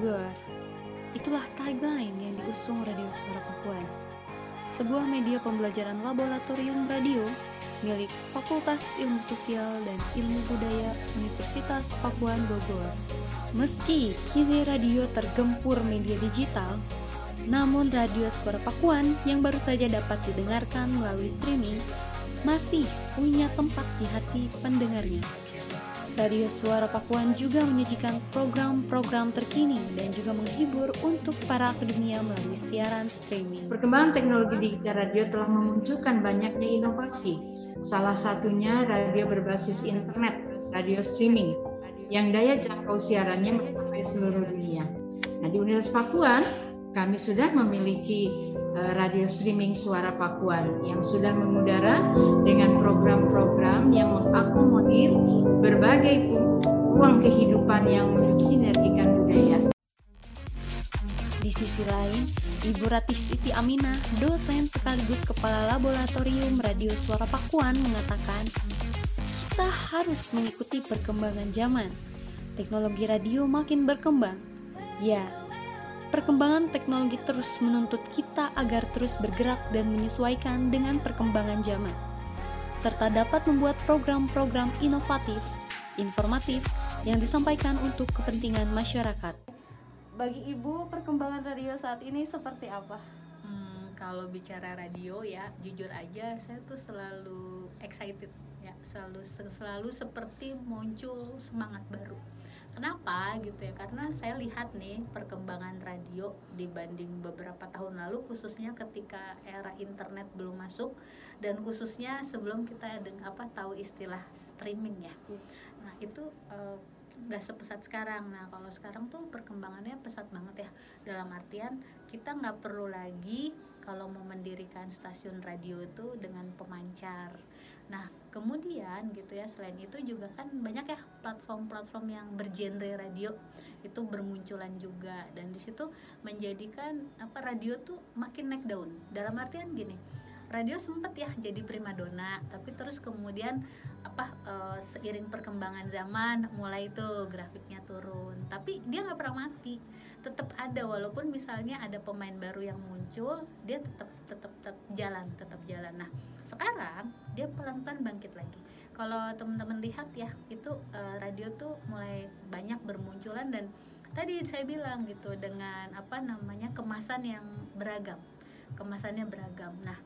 Bogor. Itulah tagline yang diusung Radio Suara Pakuan. Sebuah media pembelajaran laboratorium radio milik Fakultas Ilmu Sosial dan Ilmu Budaya Universitas Pakuan Bogor. Meski kini radio tergempur media digital, namun radio Suara Pakuan yang baru saja dapat didengarkan melalui streaming masih punya tempat di hati pendengarnya. Radio Suara Pakuan juga menyajikan program-program terkini dan juga menghibur untuk para akademia melalui siaran streaming. Perkembangan teknologi digital radio telah memunculkan banyaknya inovasi. Salah satunya radio berbasis internet, radio streaming, yang daya jangkau siarannya mencapai seluruh dunia. Nah, di Universitas Pakuan, kami sudah memiliki radio streaming Suara Pakuan yang sudah mengudara dengan program-program yang mengakomodir berbagai ruang kehidupan yang mensinergikan budaya. Di sisi lain, Ibu Ratih Siti Aminah, dosen sekaligus kepala laboratorium radio suara Pakuan mengatakan, kita harus mengikuti perkembangan zaman. Teknologi radio makin berkembang. Ya, perkembangan teknologi terus menuntut kita agar terus bergerak dan menyesuaikan dengan perkembangan zaman, serta dapat membuat program-program inovatif, informatif yang disampaikan untuk kepentingan masyarakat. Bagi Ibu, perkembangan radio saat ini seperti apa? Hmm, kalau bicara radio ya, jujur aja saya tuh selalu excited ya, selalu selalu seperti muncul semangat baru. Kenapa gitu ya? Karena saya lihat nih perkembangan radio dibanding beberapa tahun lalu khususnya ketika era internet belum masuk dan khususnya sebelum kita ada apa tahu istilah streaming ya. Nah, itu uh, nggak sepesat sekarang nah kalau sekarang tuh perkembangannya pesat banget ya dalam artian kita nggak perlu lagi kalau mau mendirikan stasiun radio itu dengan pemancar nah kemudian gitu ya selain itu juga kan banyak ya platform-platform yang bergenre radio itu bermunculan juga. Dan di situ menjadikan apa radio tuh makin naik daun. Dalam artian gini radio sempet ya jadi primadona tapi terus kemudian apa uh, seiring perkembangan zaman mulai itu grafiknya turun. Tapi dia nggak pernah mati. Tetap ada walaupun misalnya ada pemain baru yang muncul dia tetap tetap tetap jalan tetap jalan. Nah sekarang dia pelan pelan bangkit lagi. Kalau teman-teman lihat ya itu uh, radio tuh mulai banyak bermunculan dan tadi saya bilang gitu dengan apa namanya kemasan yang beragam kemasannya beragam. Nah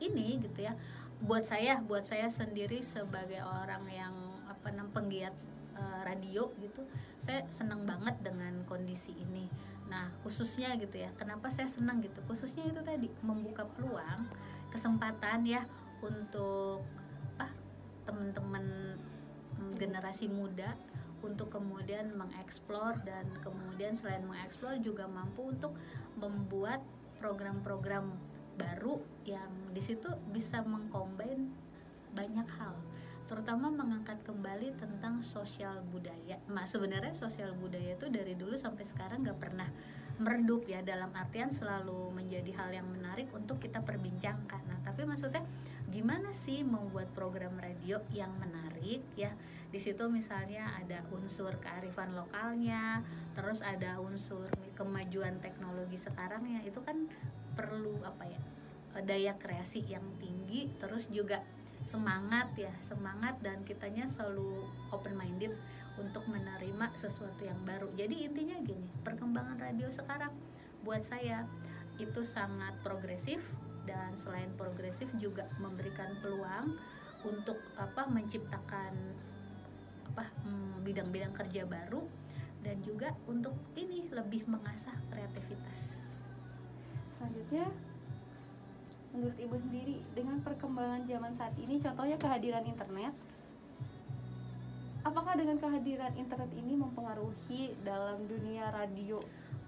ini gitu ya buat saya buat saya sendiri sebagai orang yang apa namanya penggiat uh, radio gitu saya senang banget dengan kondisi ini. Nah khususnya gitu ya kenapa saya senang gitu? Khususnya itu tadi membuka peluang kesempatan ya untuk apa teman-teman mm, generasi muda untuk kemudian mengeksplor dan kemudian selain mengeksplor juga mampu untuk membuat program-program baru yang di situ bisa mengcombine banyak hal terutama mengangkat kembali tentang sosial budaya. Nah, sebenarnya sosial budaya itu dari dulu sampai sekarang nggak pernah meredup ya dalam artian selalu menjadi hal yang menarik untuk kita perbincangkan. Nah, tapi maksudnya gimana sih membuat program radio yang menarik ya? Di situ misalnya ada unsur kearifan lokalnya, terus ada unsur kemajuan teknologi sekarang ya itu kan perlu apa ya? daya kreasi yang tinggi terus juga semangat ya semangat dan kitanya selalu open minded untuk menerima sesuatu yang baru jadi intinya gini perkembangan radio sekarang buat saya itu sangat progresif dan selain progresif juga memberikan peluang untuk apa menciptakan apa hmm, bidang-bidang kerja baru dan juga untuk ini lebih mengasah kreativitas selanjutnya menurut ibu sendiri dengan perkembangan zaman saat ini contohnya kehadiran internet apakah dengan kehadiran internet ini mempengaruhi dalam dunia radio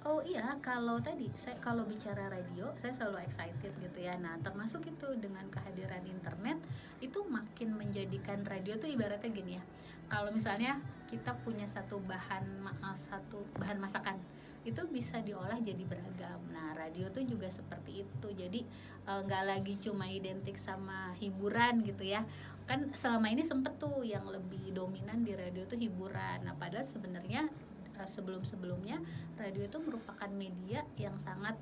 Oh iya, kalau tadi saya kalau bicara radio, saya selalu excited gitu ya. Nah, termasuk itu dengan kehadiran internet itu makin menjadikan radio tuh ibaratnya gini ya. Kalau misalnya kita punya satu bahan satu bahan masakan, itu bisa diolah jadi beragam. Nah, radio tuh juga seperti itu. Jadi Eh, nggak uh, lagi cuma identik sama hiburan gitu ya kan selama ini sempet tuh yang lebih dominan di radio tuh hiburan nah padahal sebenarnya uh, sebelum-sebelumnya radio itu merupakan media yang sangat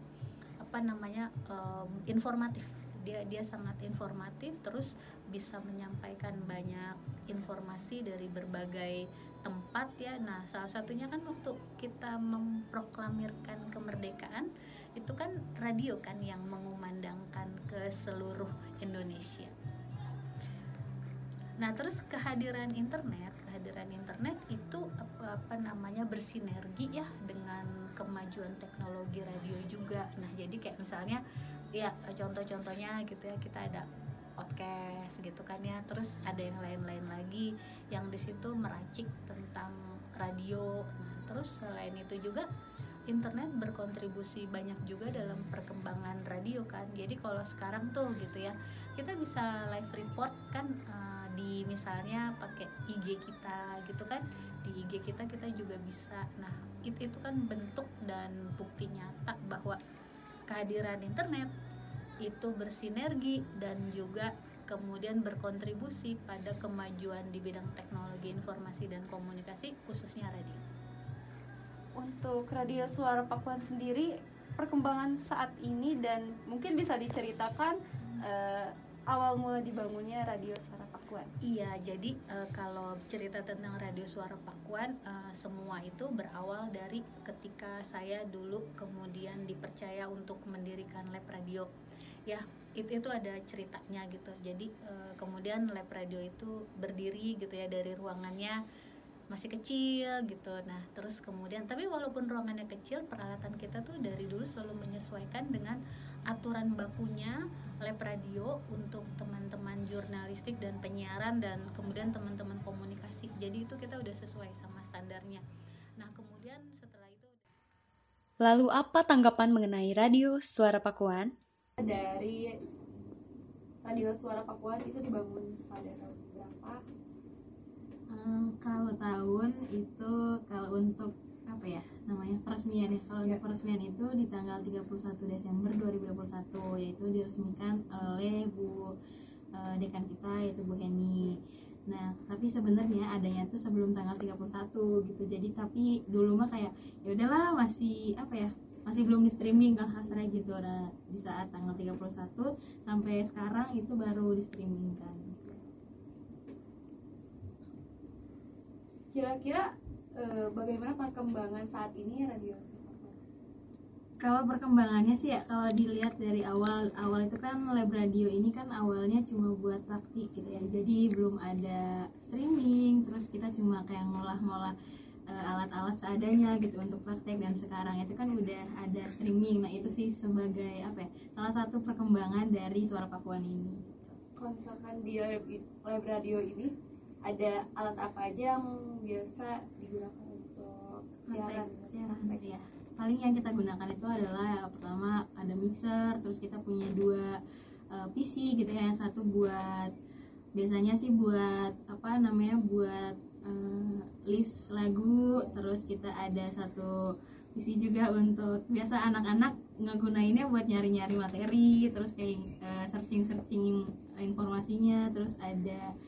apa namanya um, informatif dia dia sangat informatif terus bisa menyampaikan banyak informasi dari berbagai tempat ya. Nah salah satunya kan waktu kita memproklamirkan kemerdekaan itu kan radio kan yang mengumandangkan ke seluruh Indonesia. Nah terus kehadiran internet kehadiran internet itu apa, apa namanya bersinergi ya dengan kemajuan teknologi radio juga. Nah jadi kayak misalnya ya contoh-contohnya gitu ya kita ada podcast gitu kan ya. Terus ada yang lain-lain lagi yang di situ meracik tentang radio. Nah, terus selain itu juga internet berkontribusi banyak juga dalam perkembangan radio kan. Jadi kalau sekarang tuh gitu ya kita bisa live report kan uh, di misalnya pakai IG kita gitu kan. Di IG kita kita juga bisa. Nah itu itu kan bentuk dan bukti nyata bahwa kehadiran internet itu bersinergi dan juga kemudian berkontribusi pada kemajuan di bidang teknologi informasi dan komunikasi khususnya radio. Untuk radio suara Pakuan sendiri perkembangan saat ini dan mungkin bisa diceritakan uh, awal mula dibangunnya radio suara Pakuan. Iya, jadi uh, kalau cerita tentang radio suara Pakuan uh, semua itu berawal dari ketika saya dulu kemudian dipercaya untuk mendirikan lab radio ya itu itu ada ceritanya gitu. Jadi e, kemudian lab radio itu berdiri gitu ya dari ruangannya masih kecil gitu. Nah terus kemudian tapi walaupun ruangannya kecil peralatan kita tuh dari dulu selalu menyesuaikan dengan aturan bakunya lab radio untuk teman-teman jurnalistik dan penyiaran dan kemudian teman-teman komunikasi. Jadi itu kita udah sesuai sama standarnya. Nah kemudian setelah itu Lalu apa tanggapan mengenai radio Suara Pakuan? Dari radio suara Papua itu dibangun pada tahun berapa? Um, kalau tahun itu kalau untuk apa ya namanya peresmian ya kalau untuk peresmian itu di tanggal 31 Desember 2021 yaitu diresmikan oleh Bu uh, dekan kita yaitu Bu Heni Nah, tapi sebenarnya adanya tuh sebelum tanggal 31 gitu. Jadi tapi dulu mah kayak ya udahlah masih apa ya? Masih belum di streaming kan hasrah gitu. Ada di saat tanggal 31 sampai sekarang itu baru di streaming kan. Kira-kira e, bagaimana perkembangan saat ini radio kalau perkembangannya sih ya kalau dilihat dari awal awal itu kan lab radio ini kan awalnya cuma buat praktik gitu ya. Jadi belum ada streaming terus kita cuma kayak ngolah-ngolah alat-alat seadanya gitu untuk praktek dan sekarang. Itu kan udah ada streaming. Nah itu sih sebagai apa ya salah satu perkembangan dari suara Pakuan ini. Kalau misalkan di web radio ini ada alat apa aja yang biasa digunakan untuk siaran? Siaran ya paling yang kita gunakan itu adalah ya, pertama ada mixer terus kita punya dua uh, eh, PC gitu ya yang satu buat biasanya sih buat apa namanya buat uh, list lagu terus kita ada satu isi juga untuk biasa anak-anak ngegunainnya buat nyari-nyari materi terus kayak uh, searching-searching informasinya terus ada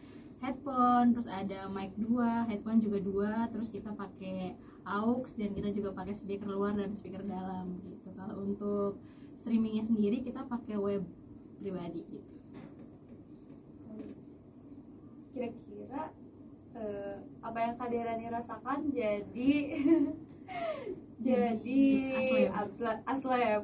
headphone terus ada mic dua headphone juga dua terus kita pakai aux dan kita juga pakai speaker luar dan speaker dalam gitu. Kalau untuk streamingnya sendiri kita pakai web pribadi gitu. Kira-kira uh, apa yang Kaderani rasakan? Jadi jadi aslep.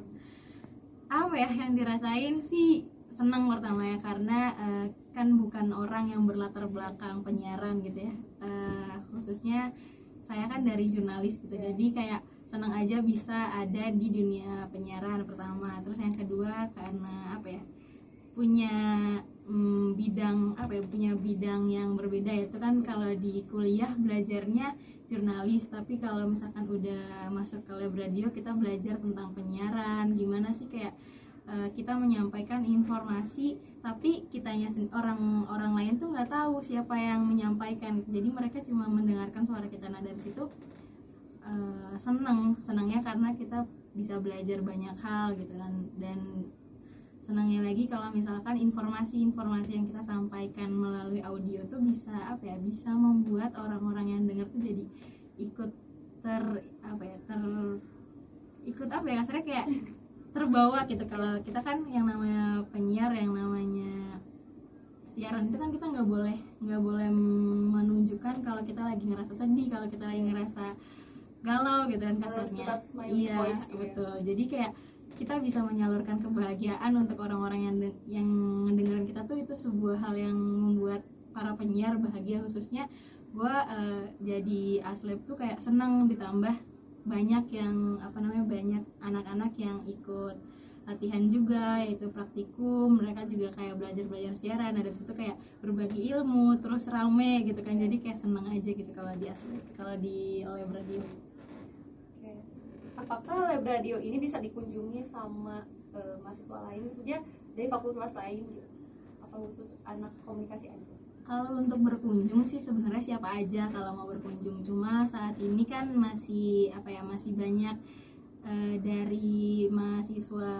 apa ya yang dirasain sih? Senang pertama ya karena uh, kan bukan orang yang berlatar belakang penyiaran gitu ya. Uh, khususnya saya kan dari jurnalis gitu. Yeah. jadi kayak senang aja bisa ada di dunia penyiaran pertama. Terus yang kedua karena apa ya? Punya bidang apa ya punya bidang yang berbeda itu kan kalau di kuliah belajarnya jurnalis tapi kalau misalkan udah masuk ke lab radio kita belajar tentang penyiaran gimana sih kayak uh, kita menyampaikan informasi tapi kitanya orang orang lain tuh nggak tahu siapa yang menyampaikan. Jadi mereka cuma mendengarkan suara kita. Nah dari situ uh, seneng senangnya karena kita bisa belajar banyak hal gitu. Kan dan senangnya lagi kalau misalkan informasi-informasi yang kita sampaikan melalui audio tuh bisa apa ya bisa membuat orang-orang yang dengar tuh jadi ikut ter apa ya ter ikut apa ya kasarnya kayak terbawa gitu. Kalau kita kan yang namanya penyiar yang namanya siaran itu kan kita nggak boleh nggak boleh menunjukkan kalau kita lagi ngerasa sedih kalau kita lagi ngerasa galau gitu kan smiley iya voice gitu ya. betul. Jadi kayak kita bisa menyalurkan kebahagiaan untuk orang-orang yang yang mendengarkan kita tuh itu sebuah hal yang membuat para penyiar bahagia khususnya. Gue jadi aslep tuh kayak senang ditambah banyak yang apa namanya banyak anak-anak yang ikut latihan juga yaitu praktikum. Mereka juga kayak belajar belajar siaran. Ada situ kayak berbagi ilmu terus rame gitu kan. Jadi kayak seneng aja gitu kalau di aslep kalau di Lab Radio. Apakah lab radio ini bisa dikunjungi sama eh, mahasiswa lain, maksudnya dari fakultas lain gitu? Atau khusus anak komunikasi aja? Kalau untuk berkunjung sih sebenarnya siapa aja kalau mau berkunjung. Cuma saat ini kan masih apa ya masih banyak eh, dari mahasiswa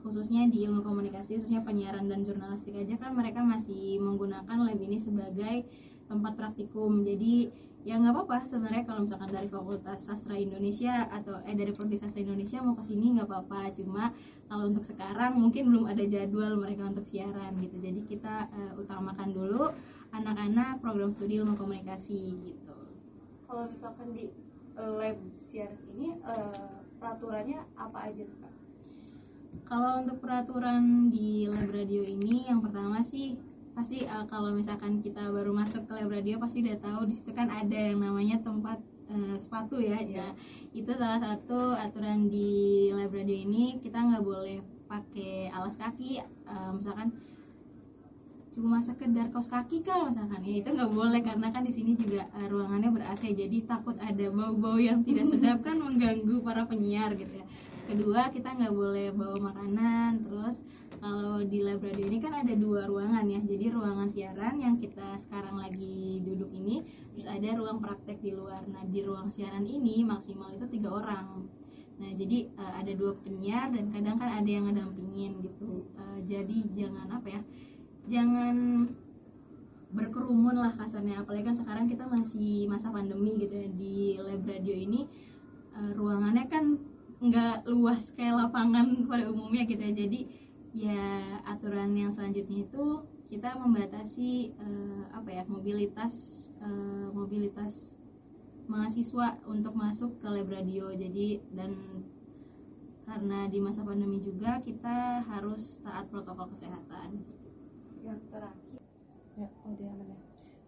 khususnya di ilmu komunikasi khususnya penyiaran dan jurnalistik aja kan mereka masih menggunakan lab ini sebagai tempat praktikum. Jadi ya nggak apa-apa sebenarnya kalau misalkan dari Fakultas Sastra Indonesia atau eh dari Prodi Sastra Indonesia mau ke sini nggak apa-apa. Cuma kalau untuk sekarang mungkin belum ada jadwal mereka untuk siaran gitu. Jadi kita eh, utamakan dulu anak-anak program studi ilmu komunikasi gitu. Kalau misalkan di eh, lab siaran ini eh, peraturannya apa aja tuh Kak? Kalau untuk peraturan di lab radio ini yang pertama sih pasti eh, kalau misalkan kita baru masuk ke lab radio pasti udah tahu di situ kan ada yang namanya tempat eh, sepatu ya. Nah, itu salah satu aturan di lab radio ini kita nggak boleh pakai alas kaki eh, misalkan cuma sekedar kaos kaki kan misalkan. Ya itu nggak boleh karena kan di sini juga eh, ruangannya ber AC jadi takut ada bau-bau yang tidak sedap kan mengganggu para penyiar gitu ya. Terus kedua kita nggak boleh bawa makanan terus kalau di lab radio ini kan ada dua ruangan ya. Jadi ruangan siaran yang kita sekarang lagi duduk ini terus ada ruang praktek di luar. Nah di ruang siaran ini maksimal itu tiga orang. Nah jadi eh, ada dua penyiar dan kadang kan ada yang ngedampingin gitu. Eh, jadi jangan apa ya jangan berkerumun lah kasarnya. Apalagi kan sekarang kita masih masa pandemi gitu ya. Di lab radio ini eh, ruangannya kan nggak luas kayak lapangan pada umumnya gitu ya. Jadi ya aturan yang selanjutnya itu kita membatasi eh, apa ya mobilitas eh, mobilitas mahasiswa untuk masuk ke lab radio jadi dan karena di masa pandemi juga kita harus taat protokol kesehatan Yang terakhir. Ya, oh dia aman ya.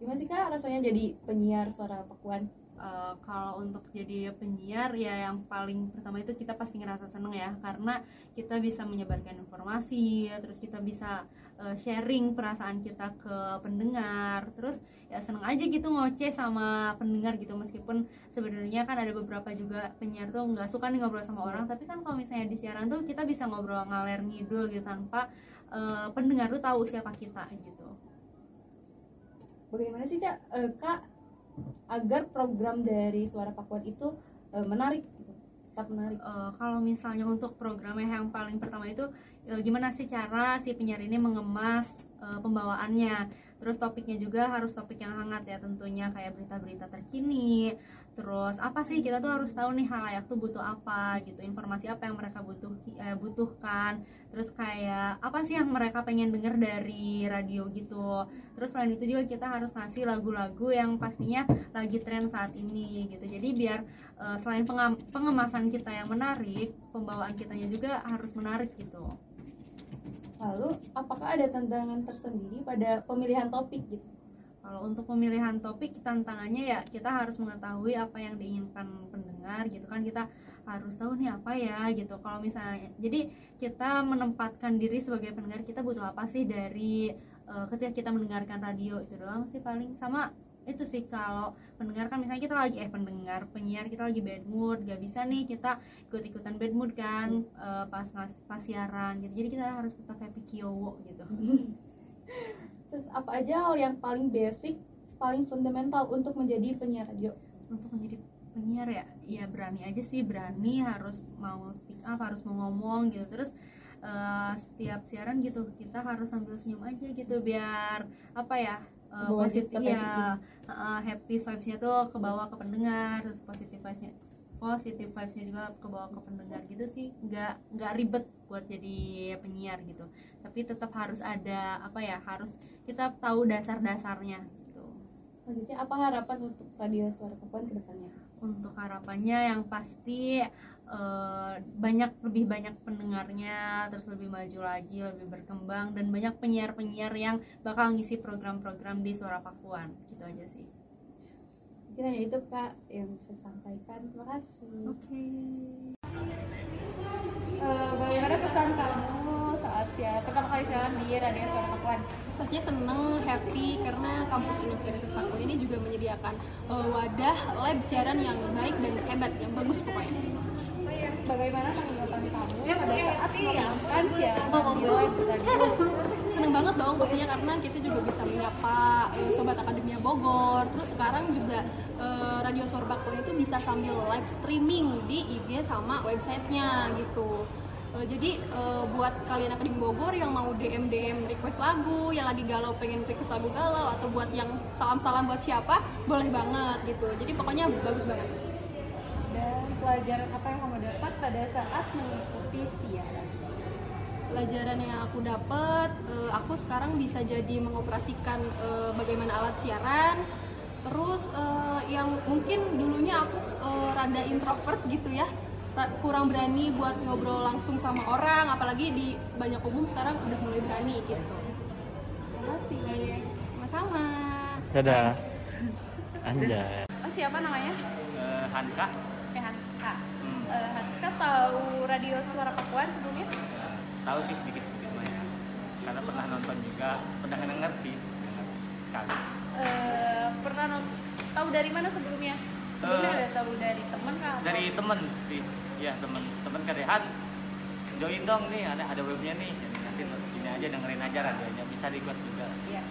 Gimana sih kak rasanya jadi penyiar suara Pakuan? Eh, kalau untuk jadi penyiar ya yang paling pertama itu kita pasti ngerasa seneng ya. Karena kita bisa menyebarkan informasi terus kita bisa eh, sharing perasaan kita ke pendengar. Terus ya seneng aja gitu ngoceh sama pendengar gitu. Meskipun sebenarnya kan ada beberapa juga penyiar tuh nggak suka nih ngobrol sama orang. Tapi kan kalau misalnya di siaran tuh kita bisa ngobrol ngaler ngidul gitu tanpa eh, pendengar tuh tahu siapa kita gitu. Bagaimana sih cak? Kak agar program dari suara Pakuan itu eh, menarik, gitu, tetap menarik? Eh, kalau misalnya untuk programnya yang paling pertama itu eh, gimana sih cara si penyiar ini mengemas eh, pembawaannya terus topiknya juga harus topik yang hangat ya tentunya kayak berita-berita terkini. Terus apa sih kita tuh harus tahu nih halayak tuh butuh apa gitu informasi apa yang mereka butuh eh, butuhkan. Terus kayak apa sih yang mereka pengen denger dari radio gitu. Terus selain itu juga kita harus ngasih lagu-lagu yang pastinya lagi tren saat ini gitu. Jadi biar eh, selain pengemasan kita yang menarik pembawaan kitanya juga harus menarik gitu Lalu apakah ada tantangan tersendiri pada pemilihan topik gitu? Kalau untuk pemilihan topik tantangannya ya kita harus mengetahui apa yang diinginkan pendengar gitu kan kita harus tahu nih apa ya gitu. Kalau misalnya jadi kita menempatkan diri sebagai pendengar kita butuh apa sih dari eh, ketika kita mendengarkan radio itu doang sih paling sama itu sih kalau pendengar kan misalnya kita lagi eh pendengar penyiar kita lagi bad mood gak bisa nih kita ikut ikutan bad mood kan eh, pas ngas pas siaran gitu. Jadi kita harus tetap happy kiowo gitu. Terus apa aja hal yang paling basic, paling fundamental untuk menjadi penyiar radio? untuk menjadi penyiar ya ya berani aja sih berani harus mau speak up harus mau ngomong gitu. Terus eh, setiap siaran gitu kita harus sambil senyum aja gitu biar apa ya uh, positif ya uh, happy vibesnya tuh ke bawah ke pendengar terus positif vibesnya positif vibesnya juga ke bawah ke pendengar gitu sih. Nggak nggak ribet buat jadi penyiar gitu. Tapi tetap harus ada apa ya harus kita tahu dasar-dasarnya gitu. Selanjutnya apa harapan untuk radio Suara Pakuan ke depannya? untuk harapannya yang pasti eh, banyak lebih banyak pendengarnya terus lebih maju lagi lebih berkembang dan banyak penyiar-penyiar yang bakal ngisi program-program di Suara Pakuan gitu aja sih Mungkin hanya itu Kak yang saya sampaikan. Terima kasih. oke Eh, bagaimana pesan kamu saat ya pertama kali siaran di radio Suara Pakuan? pastinya seneng, happy karena kampus Universitas Pakuan ini juga menyediakan uh, wadah lab siaran yang baik dan hebat, yang bagus pokoknya. Bagaimana tanggapan kamu pada saat di live radio? Seneng banget dong pastinya karena kita juga bisa menyapa uh, sobat Akademia Bogor. Terus sekarang juga uh, Radio Suara Pakuan itu bisa sambil live streaming di IG sama websitenya gitu. Uh, jadi uh, buat kalian akademi Bogor yang mau DM DM request lagu, yang lagi galau pengen request lagu galau atau buat yang salam-salam buat siapa, boleh banget gitu. Jadi pokoknya bagus banget. Pelajaran apa yang kamu dapat pada saat mengikuti siaran? Pelajaran yang aku dapat, eh, aku sekarang bisa jadi mengoperasikan eh, bagaimana alat siaran. Terus eh, yang mungkin dulunya aku rada introvert gitu ya, ra- kurang berani buat ngobrol langsung sama orang, apalagi di banyak umum sekarang udah mulai berani gitu. Terima kasih. Sama-sama. Dadah. Anjay. Oh, siapa namanya? Eh, Hanka. Tahu radio Suara Pakuan sebelumnya? Tahu sih sedikit-sedikit banyak. Karena pernah nonton juga, pernah denger sih, dengar sekali. Eh, pernah not- tahu dari mana sebelumnya? Sebelumnya Eh, ada tahu dari teman kah? atau- Dari temen sih, iya temen. Temen kadehan, join dong nih, ada ada webnya nih. Jadi nanti ini aja dengerin aja radionya, bisa request juga. Iya.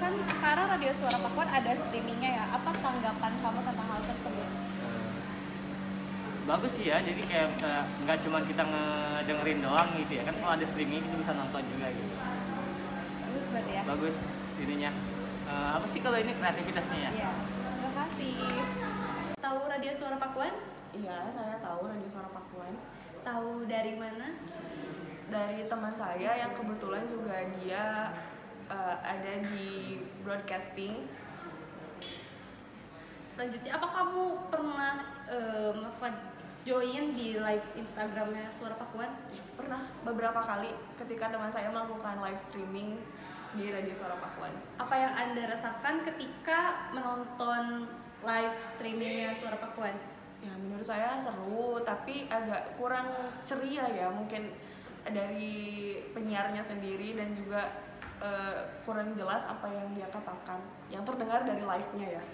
Kan sekarang radio Suara Pakuan ada streamingnya ya. Apa tanggapan kamu tentang hal tersebut? Bagus sih ya, jadi kayak bisa nggak cuma kita ngedengerin doang gitu ya kan kalau ada streaming kita bisa nonton juga gitu. Bagus berarti ya. Bagus ininya. Eh, apa sih kalau ini kreativitasnya ya? Iya. Terima kasih. Tahu radio Suara Pakuan? Iya, saya tahu Radio Suara Pakuan Tahu dari mana? dari teman saya yang kebetulan juga dia eh, ada di broadcasting. Selanjutnya, apa kamu pernah eh, melakukan join di live Instagramnya Suara Pakuan? Pernah beberapa kali ketika teman saya melakukan live streaming di Radio Suara Pakuan. Apa yang anda rasakan ketika menonton live streamingnya Suara Pakuan? Ya, menurut saya seru, tapi agak kurang ceria ya, mungkin dari penyiarnya sendiri dan juga eh, kurang jelas apa yang dia katakan, yang terdengar dari live-nya ya.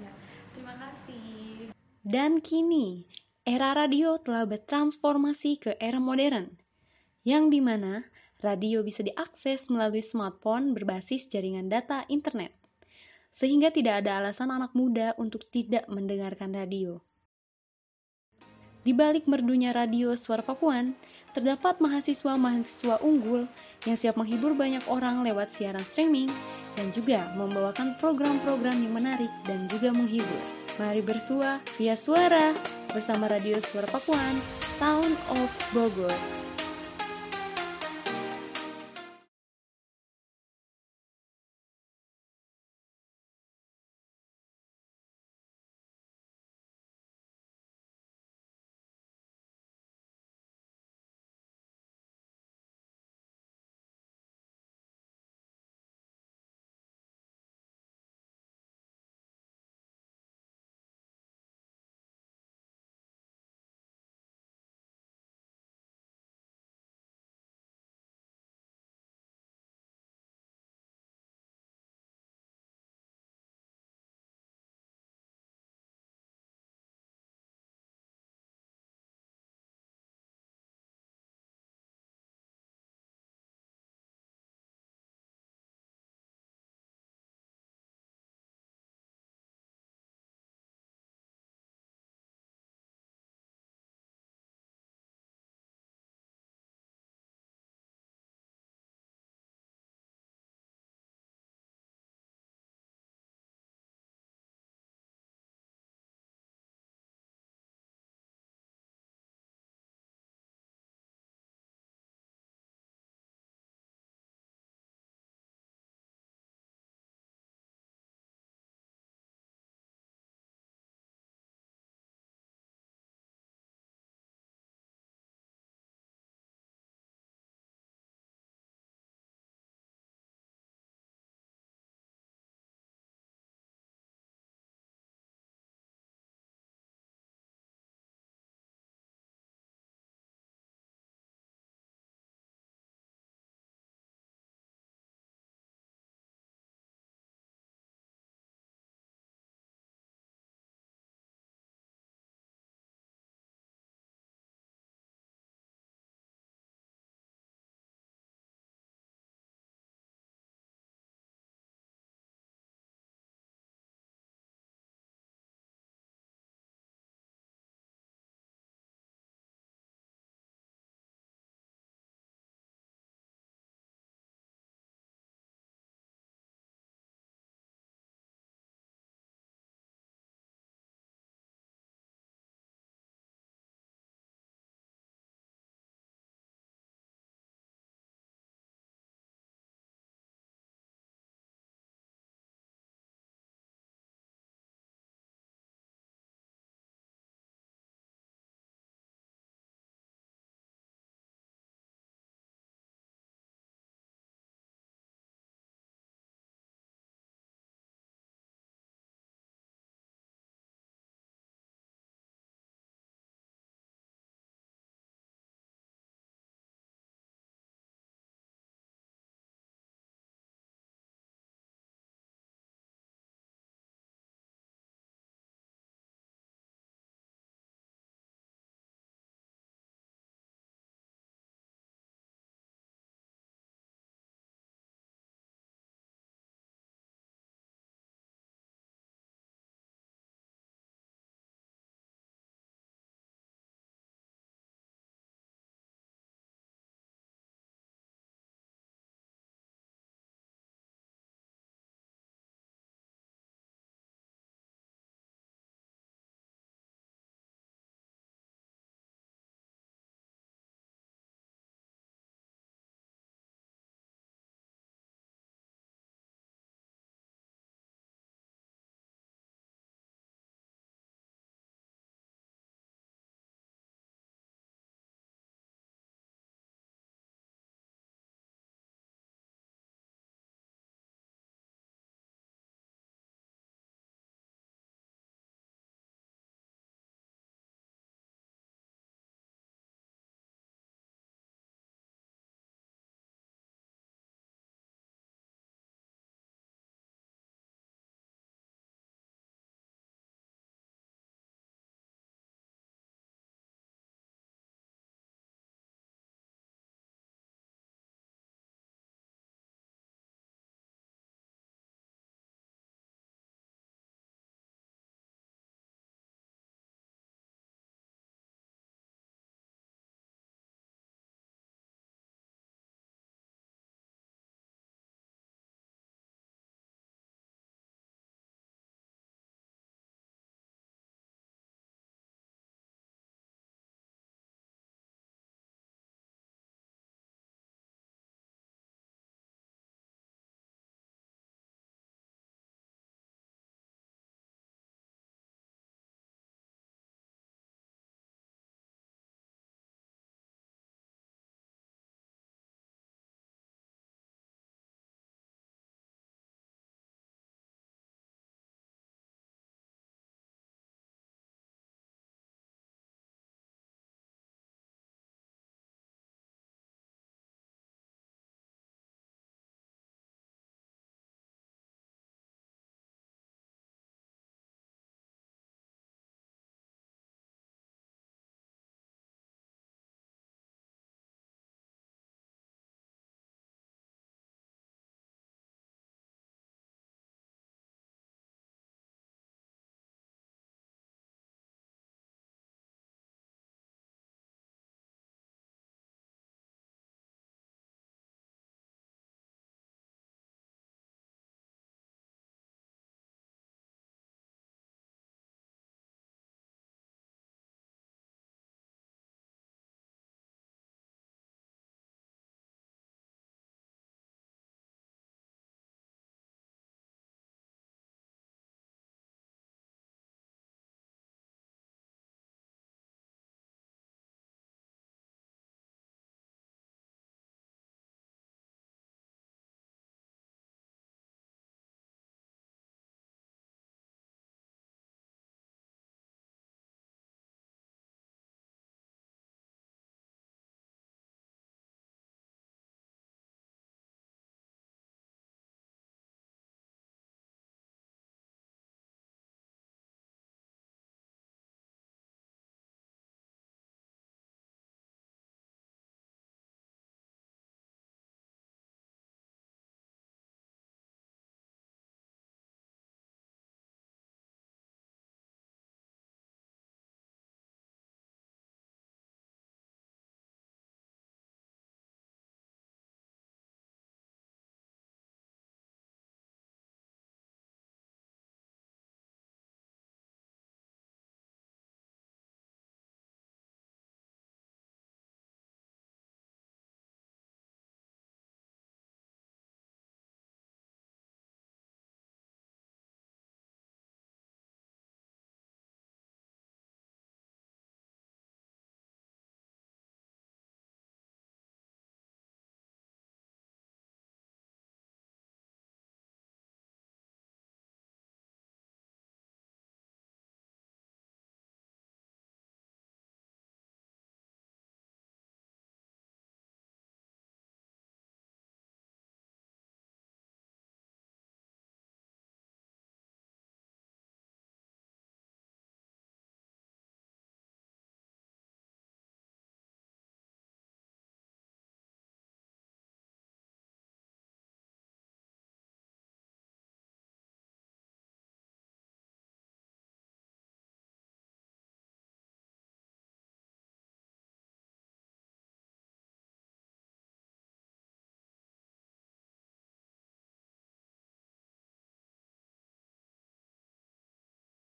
Ya, terima kasih. Dan kini, era radio telah bertransformasi ke era modern, yang di mana radio bisa diakses melalui smartphone berbasis jaringan data internet, sehingga tidak ada alasan anak muda untuk tidak mendengarkan radio. Di balik merdunya radio Suara Pakuan, terdapat mahasiswa-mahasiswa unggul yang siap menghibur banyak orang lewat siaran streaming dan juga membawakan program-program yang menarik dan juga menghibur. Mari bersua via suara bersama Radio Suara Pakuan, Sound of Bogor.